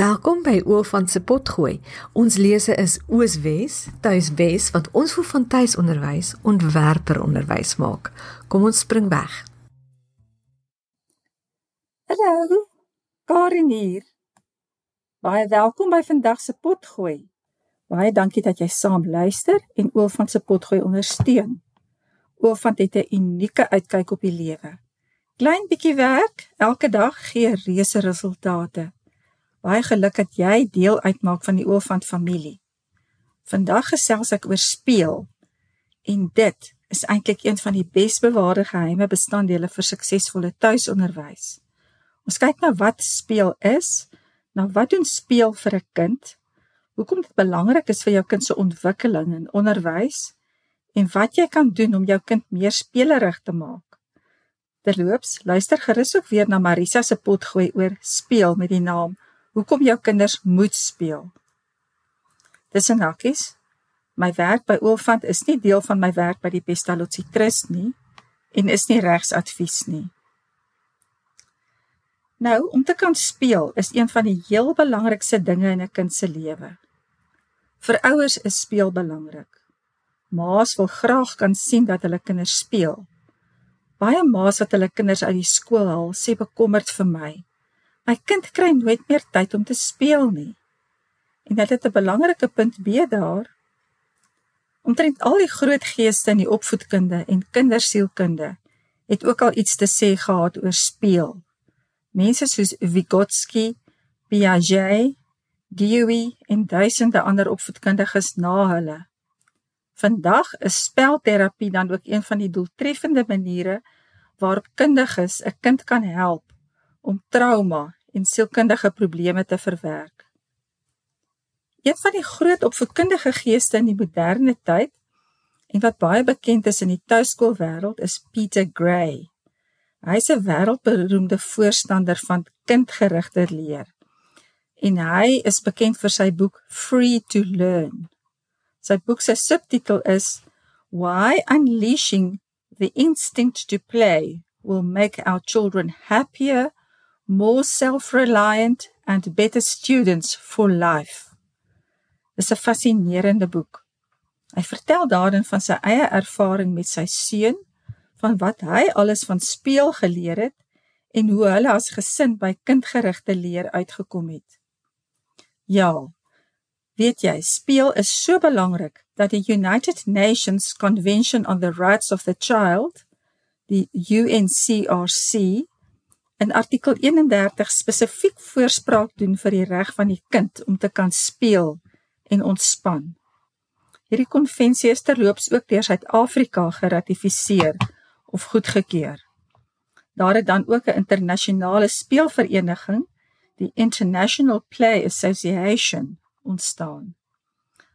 Welkom by Oofant se potgooi. Ons lese is Ooswes, Tuiswes wat ons hoe van tuisonderwys ontwerper onderwys maak. Kom ons spring weg. Hallo. Karin hier. Baie welkom by vandag se potgooi. Baie dankie dat jy saam luister en Oofant se potgooi ondersteun. Oofant het 'n unieke uitkyk op die lewe. Klein bietjie werk elke dag gee reuse resultate. Baie geluk dat jy deel uitmaak van die Olifant familie. Vandag gesels ek oor speel. En dit is eintlik een van die besbewaarde geheime bestanddele vir suksesvolle tuisonderwys. Ons kyk na wat speel is, na wat doen speel vir 'n kind, hoekom dit belangrik is vir jou kind se ontwikkeling en onderwys en wat jy kan doen om jou kind meer spelerig te maak. Terloops, luister gerus ook weer na Marisa se potgooi oor speel met die naam hoekom jou kinders moet speel. Dis 'n hakkies. My werk by Oofant is nie deel van my werk by die Pestalozzi Trust nie en is nie regsadvies nie. Nou, om te kan speel is een van die heel belangrikste dinge in 'n kind se lewe. Vir ouers is speel belangrik. Ma's wil graag kan sien dat hulle kinders speel. Baie ma's wat hulle kinders uit die skool haal, sê bekommerd vir my. My kind kry nooit meer tyd om te speel nie. En dit het 'n belangrike punt B daar. Omtrent al die groot geeste in die opvoedkunde en kindersielkunde het ook al iets te sê gehad oor speel. Mense soos Vygotsky, Piaget, Dewey en duisende ander opvoedkundiges na hulle. Vandag is spelterapie dan ook een van die doeltreffende maniere waarop kundiges 'n kind kan help om trauma en sielkundige probleme te verwerk. Een van die groot opvoedkundige geeste in die moderne tyd en wat baie bekend is in die tuiskoolwêreld is Peter Gray. Hy's 'n wêreldberoemde voorstander van kindgerigte leer. En hy is bekend vir sy boek Free to Learn. Sy boek se subtitel is Why Unleashing the Instinct to Play Will Make Our Children Happier, more self-reliant and better students for life. Dis 'n fascinerende boek. Hy vertel daarin van sy eie ervaring met sy seun, van wat hy alles van speel geleer het en hoe hulle as gesin by kindgerigte leer uitgekom het. Ja. Weet jy, speel is so belangrik dat die United Nations Convention on the Rights of the Child, die UNCRC, in artikel 31 spesifiek voorspraak doen vir die reg van die kind om te kan speel en ontspan. Hierdie konvensie is terloops ook deur Suid-Afrika geratifiseer of goedgekeur. Daar het dan ook 'n internasionale speelvereniging, die International Play Association, ontstaan.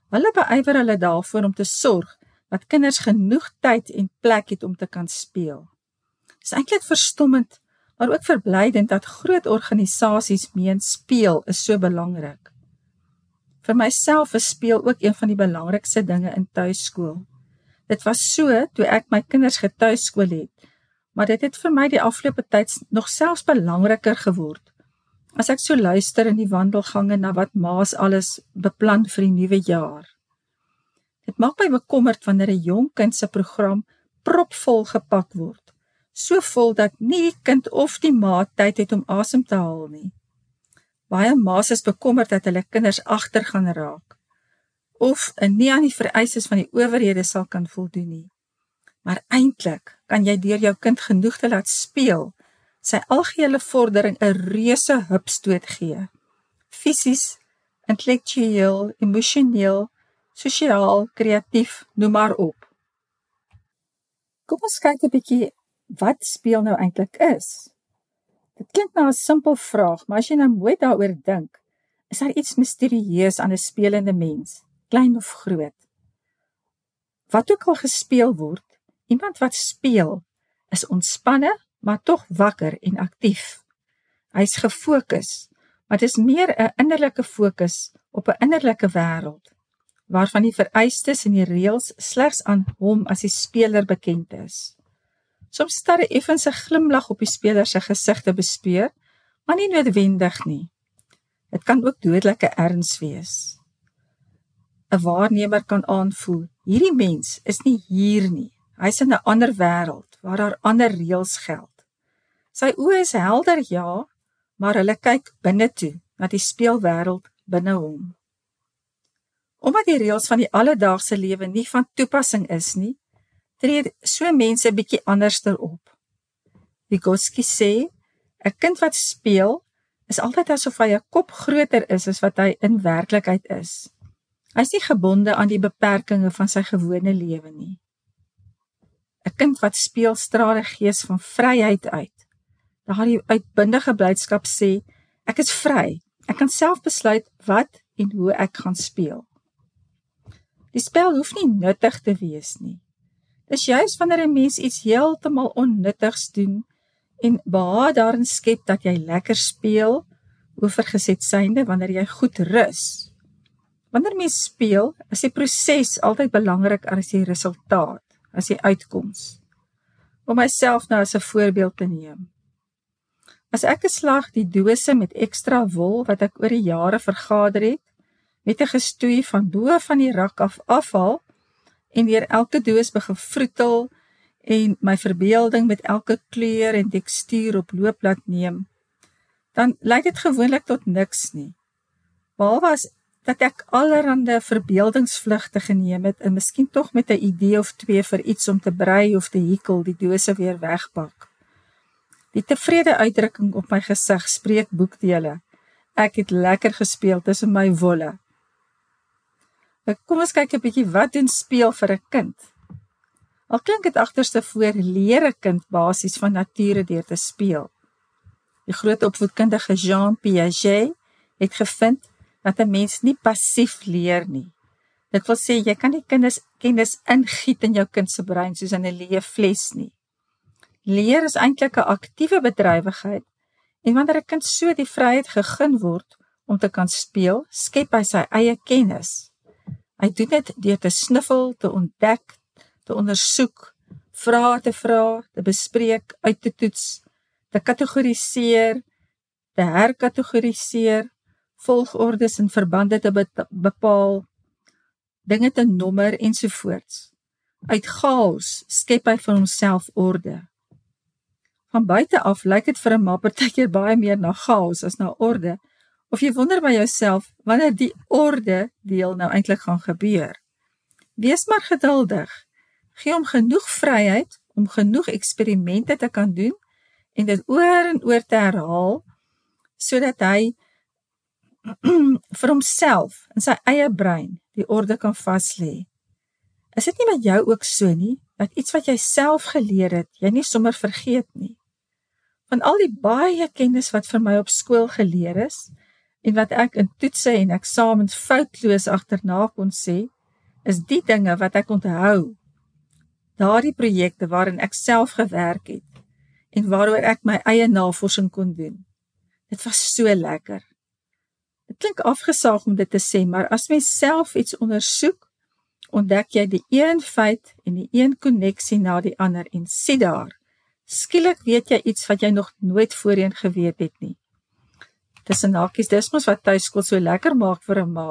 Hulle beywer hulle daarvoor om te sorg dat kinders genoeg tyd en plek het om te kan speel. Dit is eintlik verstommend maar ook verblydend dat groot organisasies meen speel is so belangrik. Vir myself is speel ook een van die belangrikste dinge in tuiskool. Dit was so toe ek my kinders getuiskool het, maar dit het vir my die afgelope tyd nog selfs belangriker geword. As ek so luister in die wandelgange na wat ma's alles beplan vir die nuwe jaar. Dit maak my bekommerd wanneer 'n jong kind se program propvol gepak word so vol dat nie die kind of die ma tyd het om asem te haal nie. Baie ma's is bekommerd dat hulle kinders agter gaan raak of nie aan die vereistes van die owerhede sal kan voldoen nie. Maar eintlik kan jy deur jou kind genoeg te laat speel, sy algehele vordering 'n reuse hupstoot gee. Fisies, intellektueel, emosioneel, sosiaal, kreatief, noem maar op. Kom ons kyk 'n bietjie wat speel nou eintlik is? Dit klink nou 'n simpel vraag, maar as jy nou mooi daaroor dink, is daar iets misterieus aan 'n spelende mens, klein of groot. Wat ook al gespeel word, iemand wat speel, is ontspanne, maar tog wakker en aktief. Hy's gefokus, maar dit is meer 'n innerlike fokus op 'n innerlike wêreld waarvan die vereistes en die reëls slegs aan hom as die speler bekend is. Soms staar 'n effense glimlag op die speler se gesig te bespeer, maar nie noodwendig nie. Dit kan ook dodelike erns wees. 'n Waarnemer kan aanvoel, hierdie mens is nie hier nie. Hy's in 'n ander wêreld waar daar ander reëls geld. Sy oë is helder, ja, maar hulle kyk binne toe, na die speelwêreld binne hom. Omdat die reëls van die alledaagse lewe nie van toepassing is nie, tree so mense bietjie anderster op. Vygotsky sê, 'n kind wat speel is altyd asof hy 'n kop groter is as wat hy in werklikheid is. Hy is nie gebonde aan die beperkings van sy gewone lewe nie. 'n Kind wat speel straal 'n gees van vryheid uit. Daardie uitbundige blydskap sê, ek is vry. Ek kan self besluit wat en hoe ek gaan speel. Die spel hoef nie nuttig te wees nie. Dis juis wanneer 'n mens iets heeltemal onnuttigs doen en behaag daarin skep dat jy lekker speel, oorgeset synde wanneer jy goed rus. Wanneer mens speel, is die proses altyd belangrik as die resultaat, as die uitkoms. Om myself nou as 'n voorbeeld te neem. As ek 'n slag die dose met ekstra wol wat ek oor die jare vergader het, met 'n gestoei van bo van die rak af afhaal en deur elke doos begin vroetel en my verbeelding met elke kleur en tekstuur op loop laat neem, dan lyk dit gewoonlik tot niks nie. Behalwe as dat ek allerhande verbeeldingsvlugte geneem het en miskien tog met 'n idee of twee vir iets om te brei of te hekel die dose weer wegpak. Die tevrede uitdrukking op my gesig spreek boekdele. Ek het lekker gespeel tussen my wolle. Nou, kom ons kyk 'n bietjie wat doen speel vir 'n kind. Al klink dit agterste voor leer 'n kind basies van nature deur te speel. Die groot opvoedkundige Jean Piaget het gevind dat 'n mens nie passief leer nie. Dit wil sê jy kan nie kinders kennis ingiet in jou kind se brein soos in 'n leë fles nie. Leer is eintlik 'n aktiewe bedrywigheid en wanneer 'n kind so die vryheid gegee word om te kan speel, skep hy sy eie kennis. Hy doen dit deur te sniffel, te ontdek, te ondersoek, vrae te vra, te bespreek, uit te toets, te kategoriseer, te herkategoriseer, volgordes en verbande te bepaal, dinge te nommer ensovoorts. Uit chaos skep hy vir homself orde. Van buite af lyk dit vir 'n ma partykeer baie meer na chaos as na orde. Of jy wonder by jouself wanneer die orde deel nou eintlik gaan gebeur. Wees maar geduldig. Gee hom genoeg vryheid om genoeg eksperimente te kan doen en dit oor en oor te herhaal sodat hy vir homself in sy eie brein die orde kan vas lê. Is dit nie met jou ook so nie dat iets wat jy self geleer het, jy nie sommer vergeet nie? Van al die baie kennis wat vir my op skool geleer is en wat ek in toetse en eksamens foutloos agterna kon sê, is die dinge wat ek onthou. Daardie projekte waarin ek self gewerk het en waaroor ek my eie navorsing kon doen. Dit was so lekker. Dit klink afgesaag om dit te sê, maar as mens self iets ondersoek, ontdek jy die een feit en die een koneksie na die ander en sien daar. Skielik weet jy iets wat jy nog nooit voorheen geweet het nie. Tussen hakies, dis mos wat tuiskool so lekker maak vir 'n ma.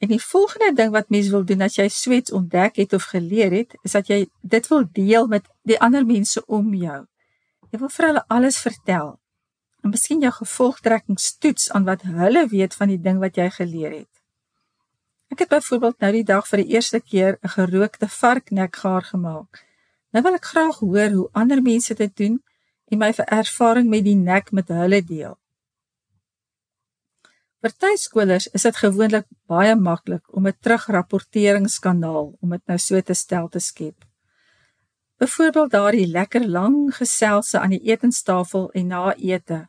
En die volgende ding wat mens wil doen as jy swets ontdek het of geleer het, is dat jy dit wil deel met die ander mense om jou. Jy wil vir hulle alles vertel. En miskien jou gevolgtrekkings toets aan wat hulle weet van die ding wat jy geleer het. Ek het byvoorbeeld nou die dag vir die eerste keer 'n gerookte varknekgaar gemaak. Nou wil ek graag hoor hoe ander mense dit doen en my ervaring met die nek met hulle deel. Vir tuiskolers is dit gewoonlik baie maklik om 'n terugrapporteringskanaal om dit nou so te stel te skep. Byvoorbeeld daardie lekker lang geselse aan die etenstafel en na ete.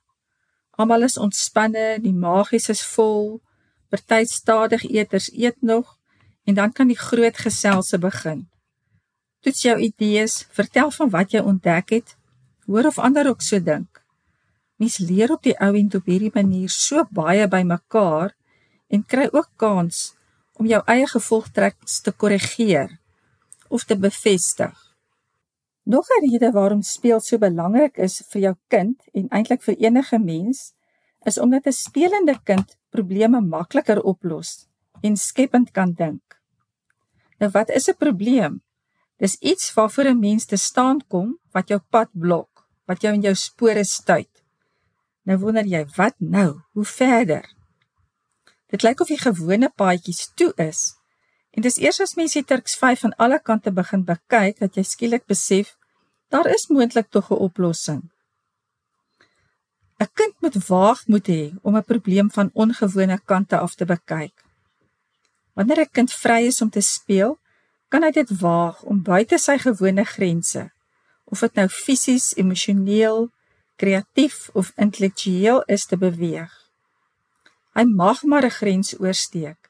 Almal is ontspanne, die magies is vol. Party stadig eters eet nog en dan kan die groot geselse begin. Toets jou idees, vertel van wat jy ontdek het, hoor of ander ook so dink. Mens leer op die ou end op hierdie manier so baie by mekaar en kry ook kans om jou eie gevolgtrekkings te korrigeer of te bevestig. Nog 'n rede waarom speel so belangrik is vir jou kind en eintlik vir enige mens, is omdat 'n spelende kind probleme makliker oplos en skepend kan dink. Nou wat is 'n probleem? Dis iets waarvoor 'n mens te staan kom wat jou pad blok, wat jou in jou spore stuit. Nou wonder jy, wat nou? Hoe verder? Dit lyk of die gewone paadjies toe is. En dis eers as mens die Turks 5 van alle kante begin bekyk dat jy skielik besef daar is moontlik tog 'n oplossing. 'n Kind moet waag moet hê om 'n probleem van ongewone kante af te bekyk. Wanneer 'n kind vry is om te speel, kan hy dit waag om buite sy gewone grense, of dit nou fisies, emosioneel, kreatief of intellektueel is te beweeg. Hy mag maar 'n grens oorsteek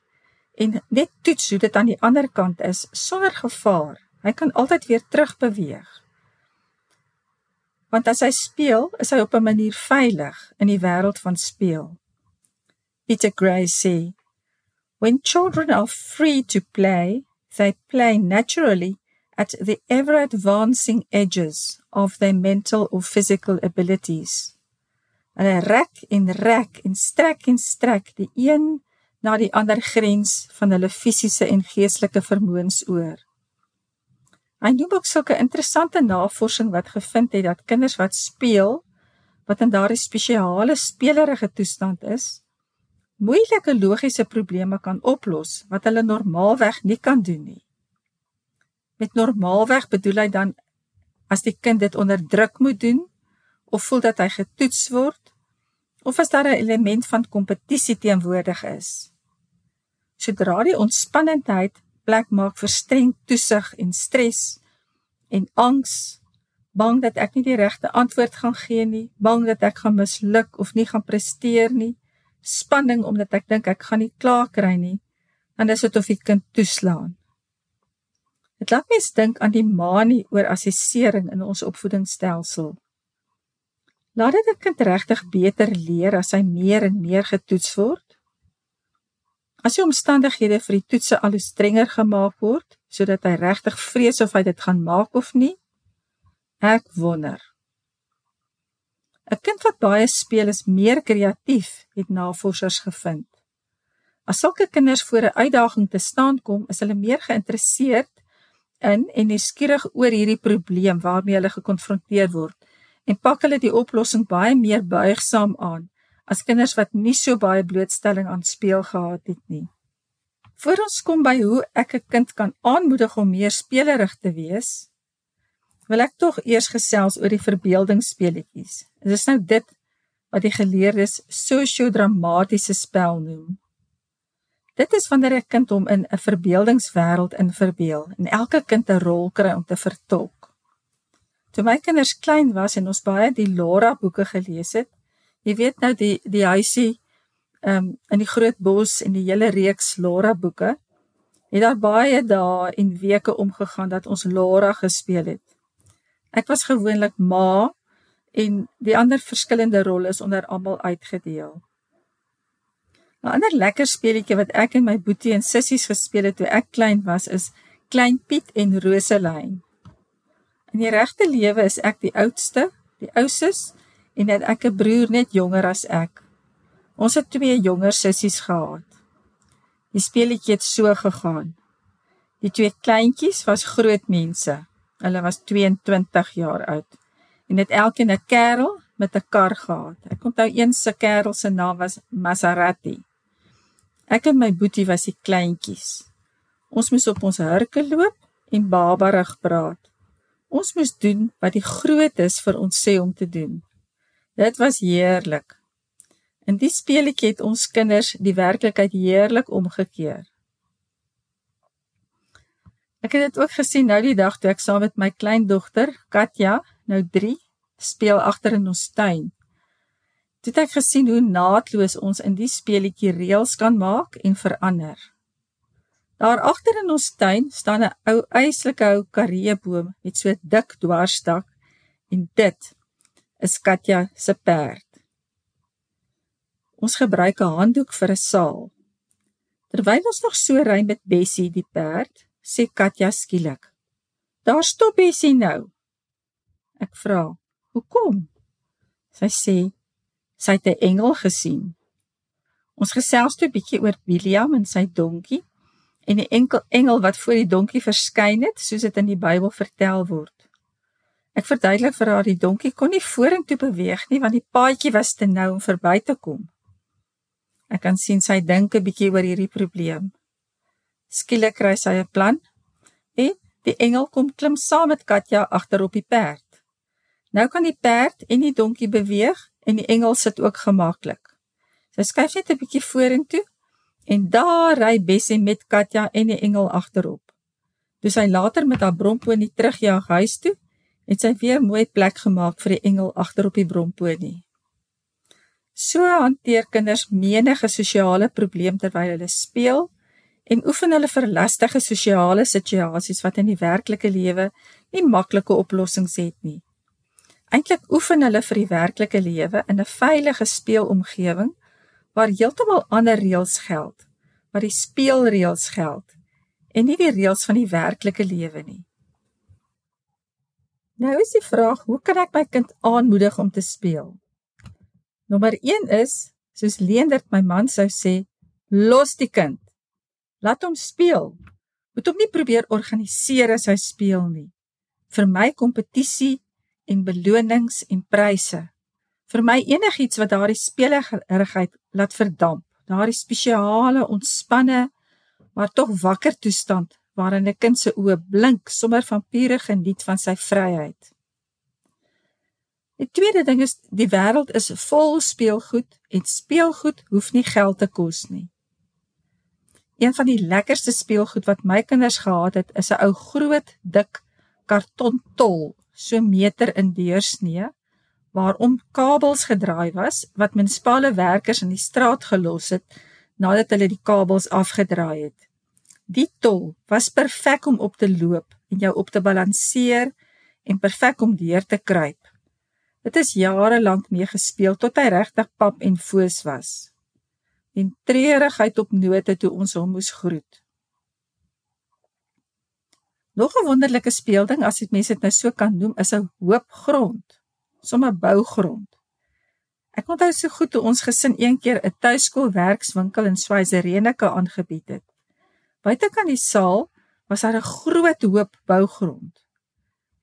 en net toets hoe dit aan die ander kant is sonder gevaar. Hy kan altyd weer terugbeweeg. Want as hy speel, is hy op 'n manier veilig in die wêreld van speel. Peter Gray sê, "When children are free to play, they play naturally at the ever advancing edges of their mental or physical abilities." Hulle rek en rek en strek en strek die een na die ander grens van hulle fisiese en geestelike vermoëns oor. Hy doen ook sulke interessante navorsing wat gevind het dat kinders wat speel, wat in daardie spesiale spelerige toestand is, moeilike logiese probleme kan oplos wat hulle normaalweg nie kan doen nie. Met normaalweg bedoel hy dan as die kind dit onder druk moet doen of voel dat hy getoets word of as daar 'n element van kompetisie teenwoordig is. Sodra die ontspannendheid plek maak vir streng toesig en stres en angs, bang dat ek nie die regte antwoord gaan gee nie, bang dat ek gaan misluk of nie gaan presteer nie, spanning omdat ek dink ek gaan nie klaar kry nie, dan is dit of die kind toeslaan. Dit laat mens dink aan die manie oor assessering in ons opvoedingsstelsel. Laat dit 'n kind regtig beter leer as hy meer en meer getoets word? As die omstandighede vir die toetse al hoe strenger gemaak word sodat hy regtig vrees of hy dit gaan maak of nie, ek wonder. 'n Kind wat baie speel is meer kreatief, het navorsers gevind. As sulke kinders voor 'n uitdaging te staan kom, is hulle meer geïnteresseerd in en nuuskierig oor hierdie probleem waarmee hulle gekonfronteer word en pak hulle die oplossing baie meer buigsaam aan as kinders wat nie so baie blootstelling aan speel gehad het nie. Voor ons kom by hoe ek 'n kind kan aanmoedig om meer spelerig te wees, wil ek tog eers gesels oor die verbeeldingsspeletjies. Dit is nou dit wat die geleerdes sosio-dramatiese spel noem. Dit is wanneer 'n kind hom in 'n verbeeldingswêreld in verbeel en elke kind 'n rol kry om te vertolk. Toe my kinders klein was en ons baie die Laura boeke gelees het, Jy weet nou die die huisie um, in die groot bos en die hele reeks Lara boeke. Het daar baie dae en weke omgegaan dat ons Lara gespeel het. Ek was gewoonlik ma en die ander verskillende rolle is onder almal uitgedeel. 'n Ander lekker speletjie wat ek en my boetie en sissies gespeel het toe ek klein was is Klein Piet en Roselyn. In die regte lewe is ek die oudste, die ouses en het ek 'n broer net jonger as ek. Ons het twee jonger sissies gehad. Die speletjie het so gegaan. Die twee kleintjies was groot mense. Hulle was 22 jaar oud en het elkeen 'n kerel met 'n kar gehad. Ek onthou een se kerel se naam was Maserati. Ek en my boetie was die kleintjies. Ons moes op ons hurke loop en babarig praat. Ons moes doen wat die grootes vir ons sê om te doen. Dit was heerlik. In die speletjie het ons kinders die werklikheid heerlik omgekeer. Ek het dit ook gesien nou die dag toe ek saam met my kleindogter Katja, nou 3, speel agter in ons tuin. Toe het ek gesien hoe naatloos ons in die speletjie reëls kan maak en verander. Daar agter in ons tuin staan 'n ou eislike ou kareeboom met so 'n dik dwarstak en dit is Katja se perd. Ons gebruik 'n handdoek vir 'n saal. Terwyl ons nog so ry met Bessie die perd, sê Katja skielik: "Daar stop Bessie nou." Ek vra: "Hoekom?" Sy sê: Sy het 'n engel gesien. Ons gesels toe 'n bietjie oor William en sy donkie en die enkel engel wat voor die donkie verskyn het, soos dit in die Bybel vertel word. Ek verduidelik vir haar die donkie kon nie vorentoe beweeg nie want die paadjie was te nou om verby te kom. Ek kan sien sy dink 'n bietjie oor hierdie probleem. Skielik kry sy 'n plan en die engel kom klim saam met Katja agter op die perd. Nou kan die perd en die donkie beweeg en die engel sit ook gemaklik. Sy skuif net 'n bietjie vorentoe en daar ry Bessie met Katja en die engel agterop. Toe sy later met haar bromponie terugjaag huis toe, het sy weer mooi plek gemaak vir die engel agter op die bromponie. So hanteer kinders menige sosiale probleem terwyl hulle speel en oefen hulle vir lastige sosiale situasies wat in die werklike lewe nie maklike oplossings het nie. Eintlik oefen hulle vir die werklike lewe in 'n veilige speelomgewing waar heeltemal ander reëls geld, waar die speelreëls geld en nie die reëls van die werklike lewe nie. Nou is die vraag, hoe kan ek my kind aanmoedig om te speel? Nommer 1 is, soos Leendert my man sou sê, los die kind. Laat hom speel. Moet hom nie probeer organiseer as hy speel nie. Vir my kompetisie en belonings en pryse. Vir my enigiets wat daardie speeligheid laat verdamp. Daardie spesiale ontspanne maar tog wakker toestand waarin 'n kind se oë blink sommer van pure geniet van sy vryheid. Die tweede ding is die wêreld is vol speelgoed en speelgoed hoef nie geld te kos nie. Een van die lekkerste speelgoed wat my kinders gehad het, is 'n ou groot, dik kartontol, so meter in deursnee, waarom kabels gedraai was wat munisipale werkers in die straat gelos het nadat hulle die kabels afgedraai het. Die tol was perfek om op te loop en jou op te balanseer en perfek om deur te kruip. Dit is jare lank mee gespeel tot hy regtig pap en foos was. En treurigheid op note toe ons hom moes groet. Nog 'n wonderlike speelding as dit mense dit nou so kan noem, is 'n hoop grond, sommer bougrond. Ek onthou so goed hoe ons gesin een keer 'n tuiskoolwerkswinkel in Swaisereneke aangebied het. Buite kan die saal was daar 'n groot hoop bougrond.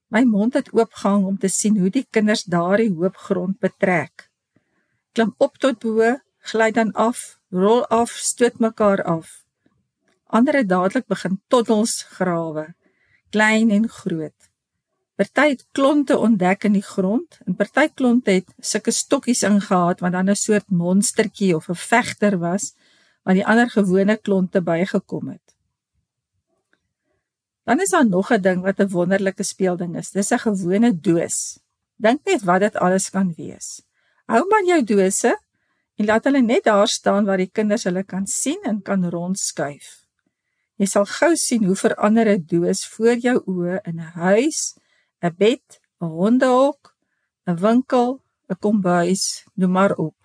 My mond het oopgehang om te sien hoe die kinders daardie hoop grond betrek. Klim op tot bo, gly dan af, rol af, stoot mekaar af. Ander het dadelik begin tottels grawe, klein en groot. Party het klonte ontdek in die grond en party klonte het sulke stokkies ingehaat wat dan 'n soort monstertjie of 'n vegter was wat die ander gewone klonte bygekom het. Dan is daar nog 'n ding wat 'n wonderlike speelding is. Dis 'n gewone doos. Dink net wat dit alles kan wees. Hou maar jou dose en laat hulle net daar staan waar die kinders hulle kan sien en kan rondskuif. Jy sal gou sien hoe verander 'n doos voor jou oë in 'n huis, 'n bed, 'n hondehok, 'n winkel, 'n kombuis, noem maar op.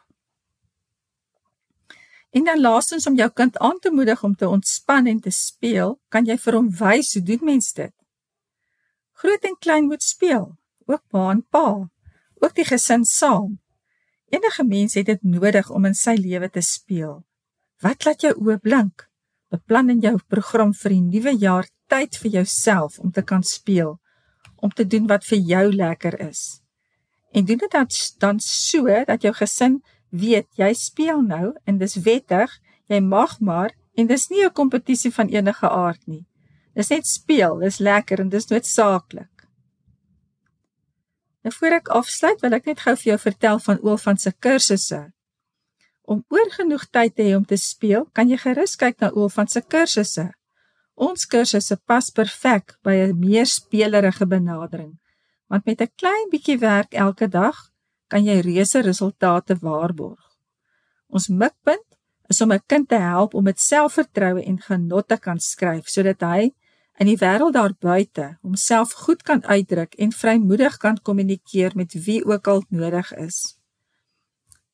En dan laastens om jou kind aan te moedig om te ontspan en te speel, kan jy vir hom wys hoe doen mens dit. Groot en klein moet speel, ook pa en pa, ook die gesin saam. Enige mens het dit nodig om in sy lewe te speel. Wat laat jou oë blink? Beplan in jou program vir die nuwe jaar tyd vir jouself om te kan speel, om te doen wat vir jou lekker is. En doen dit dan dan so dat jou gesin weet jy speel nou en dis wettig, jy mag maar en dis nie 'n kompetisie van enige aard nie. Dis net speel, dis lekker en dis noodsaaklik. Nou voor ek afsluit, wil ek net gou vir jou vertel van Oulfan se kursusse. Om oor genoeg tyd te hê om te speel, kan jy gerus kyk na Oulfan se kursusse. Ons kursusse pas perfek by 'n meer speelerige benadering, want met 'n klein bietjie werk elke dag kan jy reuse resultate waarborg. Ons mikpunt is om 'n kind te help om met selfvertroue en genot te kan skryf sodat hy in die wêreld daar buite homself goed kan uitdruk en vrymoedig kan kommunikeer met wie ook al nodig is.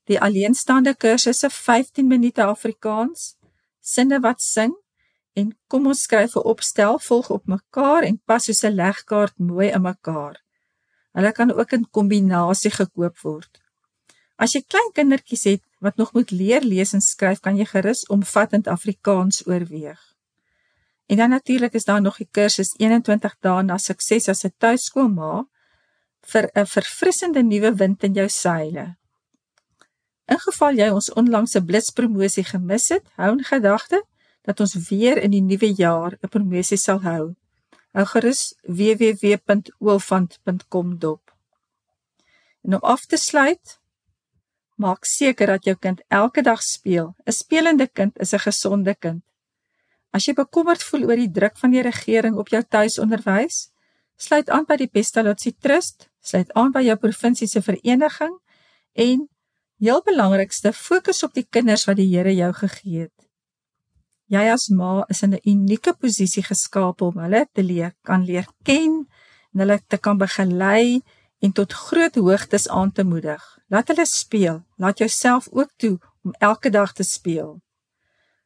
Die alleenstaande kursusse 15 minute Afrikaans, sinne wat sing en kom ons skryf 'n opstel volg op mekaar en pas soos 'n legkaart mooi in mekaar. Hulle kan ook in kombinasie gekoop word. As jy klein kindertjies het wat nog moet leer lees en skryf, kan jy gerus omvattend Afrikaans oorweeg. En dan natuurlik is daar nog die kursus 21 dae na sukses as 'n tuiskoolma vir 'n verfrissende nuwe wind in jou seile. In geval jy ons onlangse blitspromosie gemis het, hou in gedagte dat ons weer in die nuwe jaar 'n promosie sal hou. Hou gerus www.oolfant.com dop. En om af te sluit, maak seker dat jou kind elke dag speel. 'n Spelende kind is 'n gesonde kind. As jy bekommerd voel oor die druk van die regering op jou tuisonderwys, sluit aan by die Pestalozzi Trust, sluit aan by jou provinsie se vereniging en heel belangrikste, fokus op die kinders wat die Here jou gegee het. Jy as ma is in 'n unieke posisie geskaap om hulle te leer kan leer ken en hulle te kan begelei en tot groot hoogtes aan te moedig. Laat hulle speel. Laat jouself ook toe om elke dag te speel.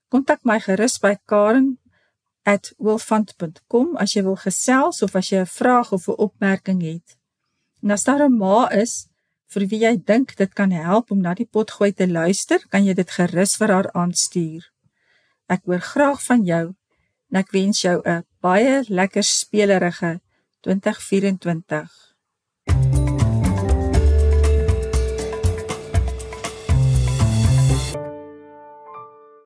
Kontak my gerus by karen@wolfant.com as jy wil gesels of as jy 'n vraag of 'n opmerking het. En as daar 'n ma is vir wie jy dink dit kan help om na die potgooi te luister, kan jy dit gerus vir haar aanstuur. Ek hoor graag van jou en ek wens jou 'n baie lekker spelerige 2024.